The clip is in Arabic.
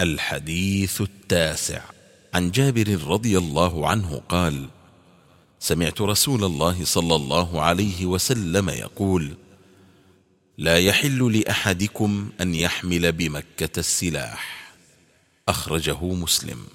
الحديث التاسع. عن جابر رضي الله عنه قال سمعت رسول الله صلى الله عليه وسلم يقول لا يحل لأحدكم أن يحمل بمكة السلاح. أخرجه مسلم.